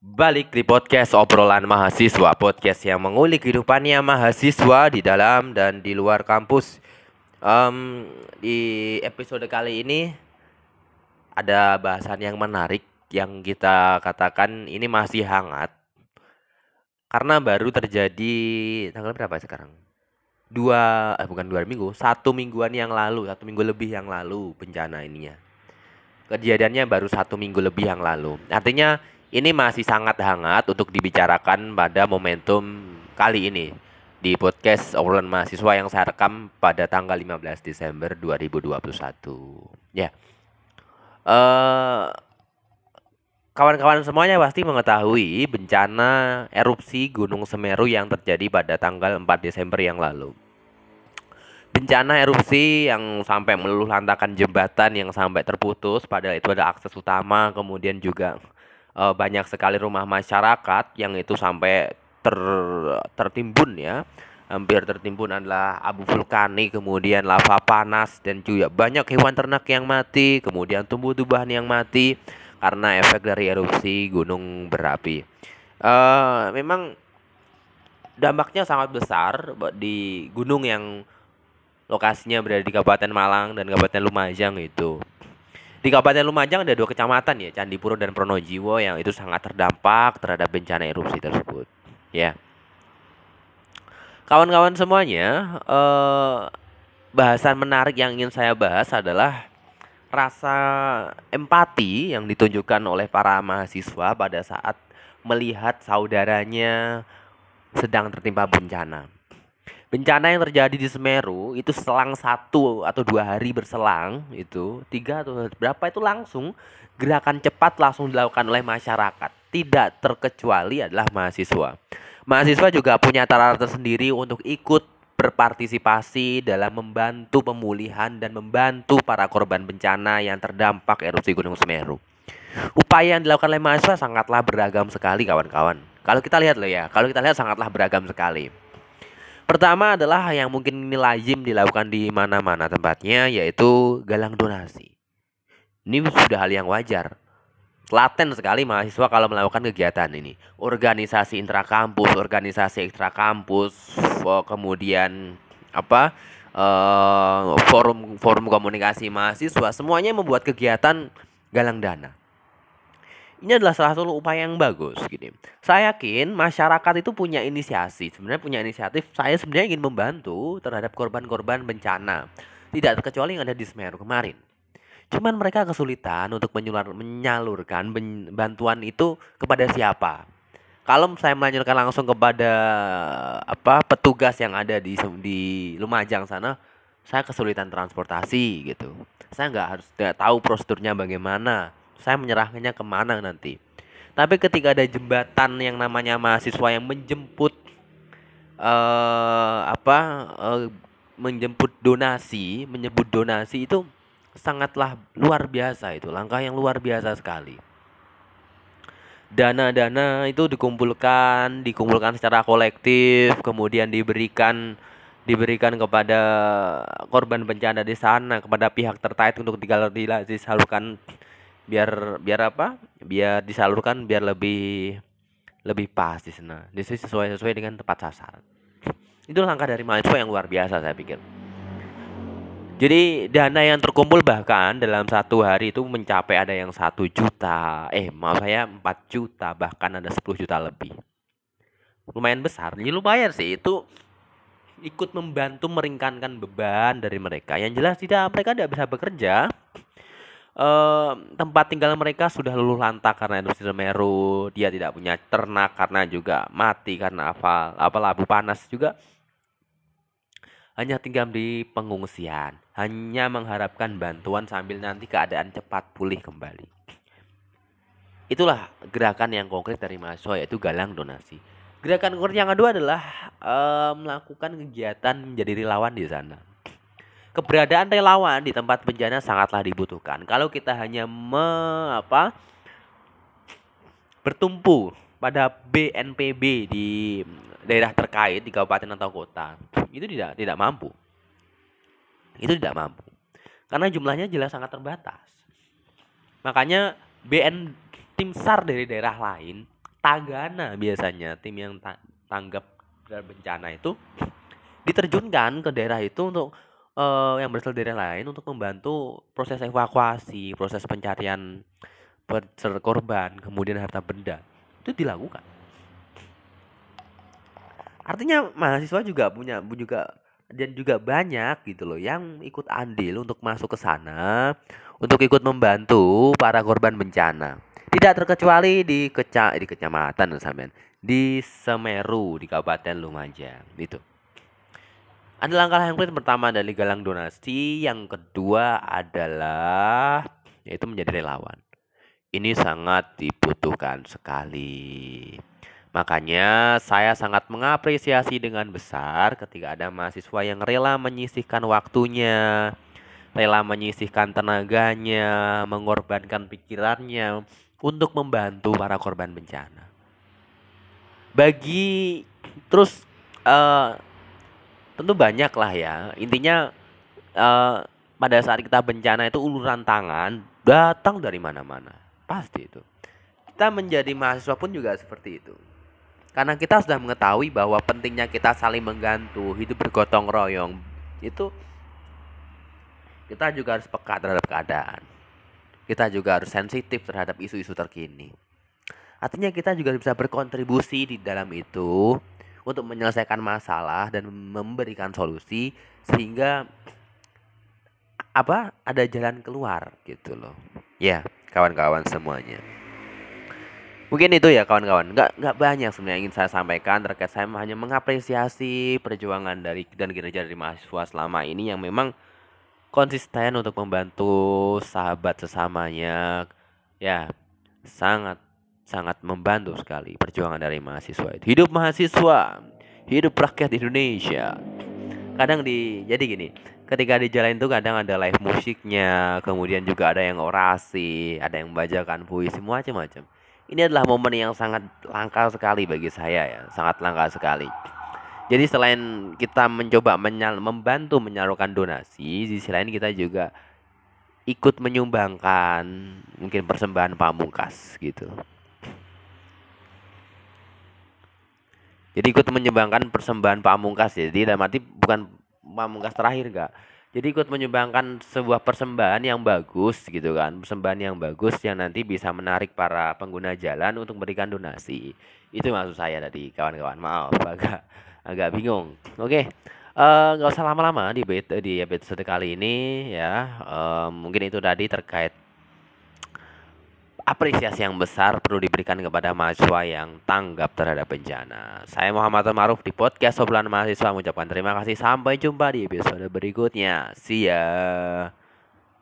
Balik di podcast obrolan mahasiswa Podcast yang mengulik kehidupannya mahasiswa di dalam dan di luar kampus. Em, Di episode kali ini Ada bahasan yang menarik Yang kita katakan ini masih hangat. Karena baru terjadi Tanggal berapa sekarang? Dua, eh bukan dua minggu Satu mingguan yang lalu Satu minggu lebih yang lalu bencana ininya. Kejadiannya baru satu minggu lebih yang lalu. Artinya ini masih sangat hangat untuk dibicarakan pada momentum kali ini di podcast obrolan mahasiswa yang saya rekam pada tanggal 15 Desember 2021. Ya. Eh kawan-kawan semuanya pasti mengetahui bencana erupsi Gunung Semeru yang terjadi pada tanggal 4 Desember yang lalu. Bencana erupsi yang sampai meluluh lantakan jembatan yang sampai terputus padahal itu ada akses utama kemudian juga eh, banyak sekali rumah masyarakat yang itu sampai ter tertimbun ya. Hampir tertimbun adalah abu vulkanik kemudian lava panas dan juga banyak hewan ternak yang mati kemudian tumbuh-tumbuhan yang mati karena efek dari erupsi gunung berapi. Eh memang dampaknya sangat besar di gunung yang lokasinya berada di Kabupaten Malang dan Kabupaten Lumajang itu di Kabupaten Lumajang ada dua kecamatan ya, Candipuro dan Pronojiwo yang itu sangat terdampak terhadap bencana erupsi tersebut. Ya, kawan-kawan semuanya, eh, bahasan menarik yang ingin saya bahas adalah rasa empati yang ditunjukkan oleh para mahasiswa pada saat melihat saudaranya sedang tertimpa bencana. Bencana yang terjadi di Semeru itu selang satu atau dua hari berselang itu tiga atau berapa itu langsung gerakan cepat langsung dilakukan oleh masyarakat tidak terkecuali adalah mahasiswa. Mahasiswa juga punya cara tersendiri untuk ikut berpartisipasi dalam membantu pemulihan dan membantu para korban bencana yang terdampak erupsi Gunung Semeru. Upaya yang dilakukan oleh mahasiswa sangatlah beragam sekali kawan-kawan. Kalau kita lihat loh ya, kalau kita lihat sangatlah beragam sekali. Pertama adalah yang mungkin ini lazim dilakukan di mana-mana tempatnya yaitu galang donasi. Ini sudah hal yang wajar. Laten sekali mahasiswa kalau melakukan kegiatan ini. Organisasi intrakampus, organisasi ekstrakampus, fo- kemudian apa? eh, forum forum komunikasi mahasiswa semuanya membuat kegiatan galang dana. Ini adalah salah satu upaya yang bagus gini. Saya yakin masyarakat itu punya inisiasi, sebenarnya punya inisiatif. Saya sebenarnya ingin membantu terhadap korban-korban bencana. Tidak terkecuali yang ada di Semeru kemarin. Cuman mereka kesulitan untuk menyular- menyalurkan bantuan itu kepada siapa. Kalau saya menyalurkan langsung kepada apa petugas yang ada di di Lumajang sana, saya kesulitan transportasi gitu. Saya nggak harus tidak tahu prosedurnya bagaimana. Saya menyerahkannya ke mana nanti. Tapi ketika ada jembatan yang namanya mahasiswa yang menjemput eh apa eh, menjemput donasi, menyebut donasi itu sangatlah luar biasa itu, langkah yang luar biasa sekali. Dana-dana itu dikumpulkan, dikumpulkan secara kolektif, kemudian diberikan diberikan kepada korban bencana di sana, kepada pihak terkait untuk disalurkan biar biar apa? Biar disalurkan biar lebih lebih pas di sana. Jadi sesuai sesuai dengan tepat sasaran. Itu langkah dari mahasiswa yang luar biasa saya pikir. Jadi dana yang terkumpul bahkan dalam satu hari itu mencapai ada yang satu juta, eh maaf saya 4 juta bahkan ada 10 juta lebih. Lumayan besar, ini lumayan sih itu ikut membantu meringankan beban dari mereka. Yang jelas tidak mereka tidak bisa bekerja. Eh, tempat tinggal mereka sudah luluh lantak karena erupsi Semeru. Dia tidak punya ternak karena juga mati karena apa? Apa labu panas juga hanya tinggal di pengungsian, hanya mengharapkan bantuan sambil nanti keadaan cepat pulih kembali. Itulah gerakan yang konkret dari mahasiswa yaitu galang donasi. Gerakan konkret yang kedua adalah eh, melakukan kegiatan menjadi relawan di sana. Keberadaan relawan di tempat bencana sangatlah dibutuhkan. Kalau kita hanya me, apa, bertumpu pada BNPB di daerah terkait di kabupaten atau kota, itu tidak tidak mampu. Itu tidak mampu. Karena jumlahnya jelas sangat terbatas. Makanya BN tim SAR dari daerah lain tagana biasanya tim yang ta tanggap bencana itu diterjunkan ke daerah itu untuk uh, yang berasal dari lain untuk membantu proses evakuasi, proses pencarian korban, kemudian harta benda. Itu dilakukan. Artinya mahasiswa juga punya juga dan juga banyak gitu loh yang ikut andil untuk masuk ke sana untuk ikut membantu para korban bencana. Tidak terkecuali di keca di kecamatan sampean, di Semeru di Kabupaten Lumajang itu. Ada langkah yang pertama dari galang donasi, yang kedua adalah yaitu menjadi relawan. Ini sangat dibutuhkan sekali. Makanya saya sangat mengapresiasi dengan besar ketika ada mahasiswa yang rela menyisihkan waktunya, rela menyisihkan tenaganya, mengorbankan pikirannya untuk membantu para korban bencana. Bagi terus uh, tentu banyak lah ya. Intinya uh, pada saat kita bencana itu uluran tangan datang dari mana-mana. Pasti itu. Kita menjadi mahasiswa pun juga seperti itu. Karena kita sudah mengetahui bahwa pentingnya kita saling menggantu, hidup bergotong royong. Itu kita juga harus peka terhadap keadaan. Kita juga harus sensitif terhadap isu-isu terkini. Artinya kita juga bisa berkontribusi di dalam itu untuk menyelesaikan masalah dan memberikan solusi sehingga apa ada jalan keluar gitu loh. Ya, kawan-kawan semuanya. Mungkin itu ya kawan-kawan. Nggak nggak banyak sebenarnya ingin saya sampaikan terkait saya hanya mengapresiasi perjuangan dari dan kinerja dari mahasiswa selama ini yang memang konsisten untuk membantu sahabat sesamanya. Ya, sangat sangat membantu sekali perjuangan dari mahasiswa itu. Hidup mahasiswa, hidup rakyat Indonesia. Kadang di jadi gini, ketika di jalan itu kadang ada live musiknya, kemudian juga ada yang orasi, ada yang membacakan puisi macam-macam ini adalah momen yang sangat langka sekali bagi saya ya, sangat langka sekali. Jadi selain kita mencoba menyal membantu menyalurkan donasi, di sisi lain kita juga ikut menyumbangkan mungkin persembahan pamungkas gitu. Jadi ikut menyumbangkan persembahan pamungkas ya. Jadi dalam arti bukan pamungkas terakhir enggak jadi ikut menyumbangkan sebuah persembahan yang bagus gitu kan. Persembahan yang bagus yang nanti bisa menarik para pengguna jalan untuk memberikan donasi. Itu maksud saya tadi kawan-kawan. Maaf agak agak bingung. Oke. Eh, nggak uh, usah lama-lama di di episode kali ini ya. Uh, mungkin itu tadi terkait apresiasi yang besar perlu diberikan kepada mahasiswa yang tanggap terhadap bencana. Saya Muhammad Maruf di podcast Obrolan Mahasiswa mengucapkan terima kasih. Sampai jumpa di episode berikutnya. See ya.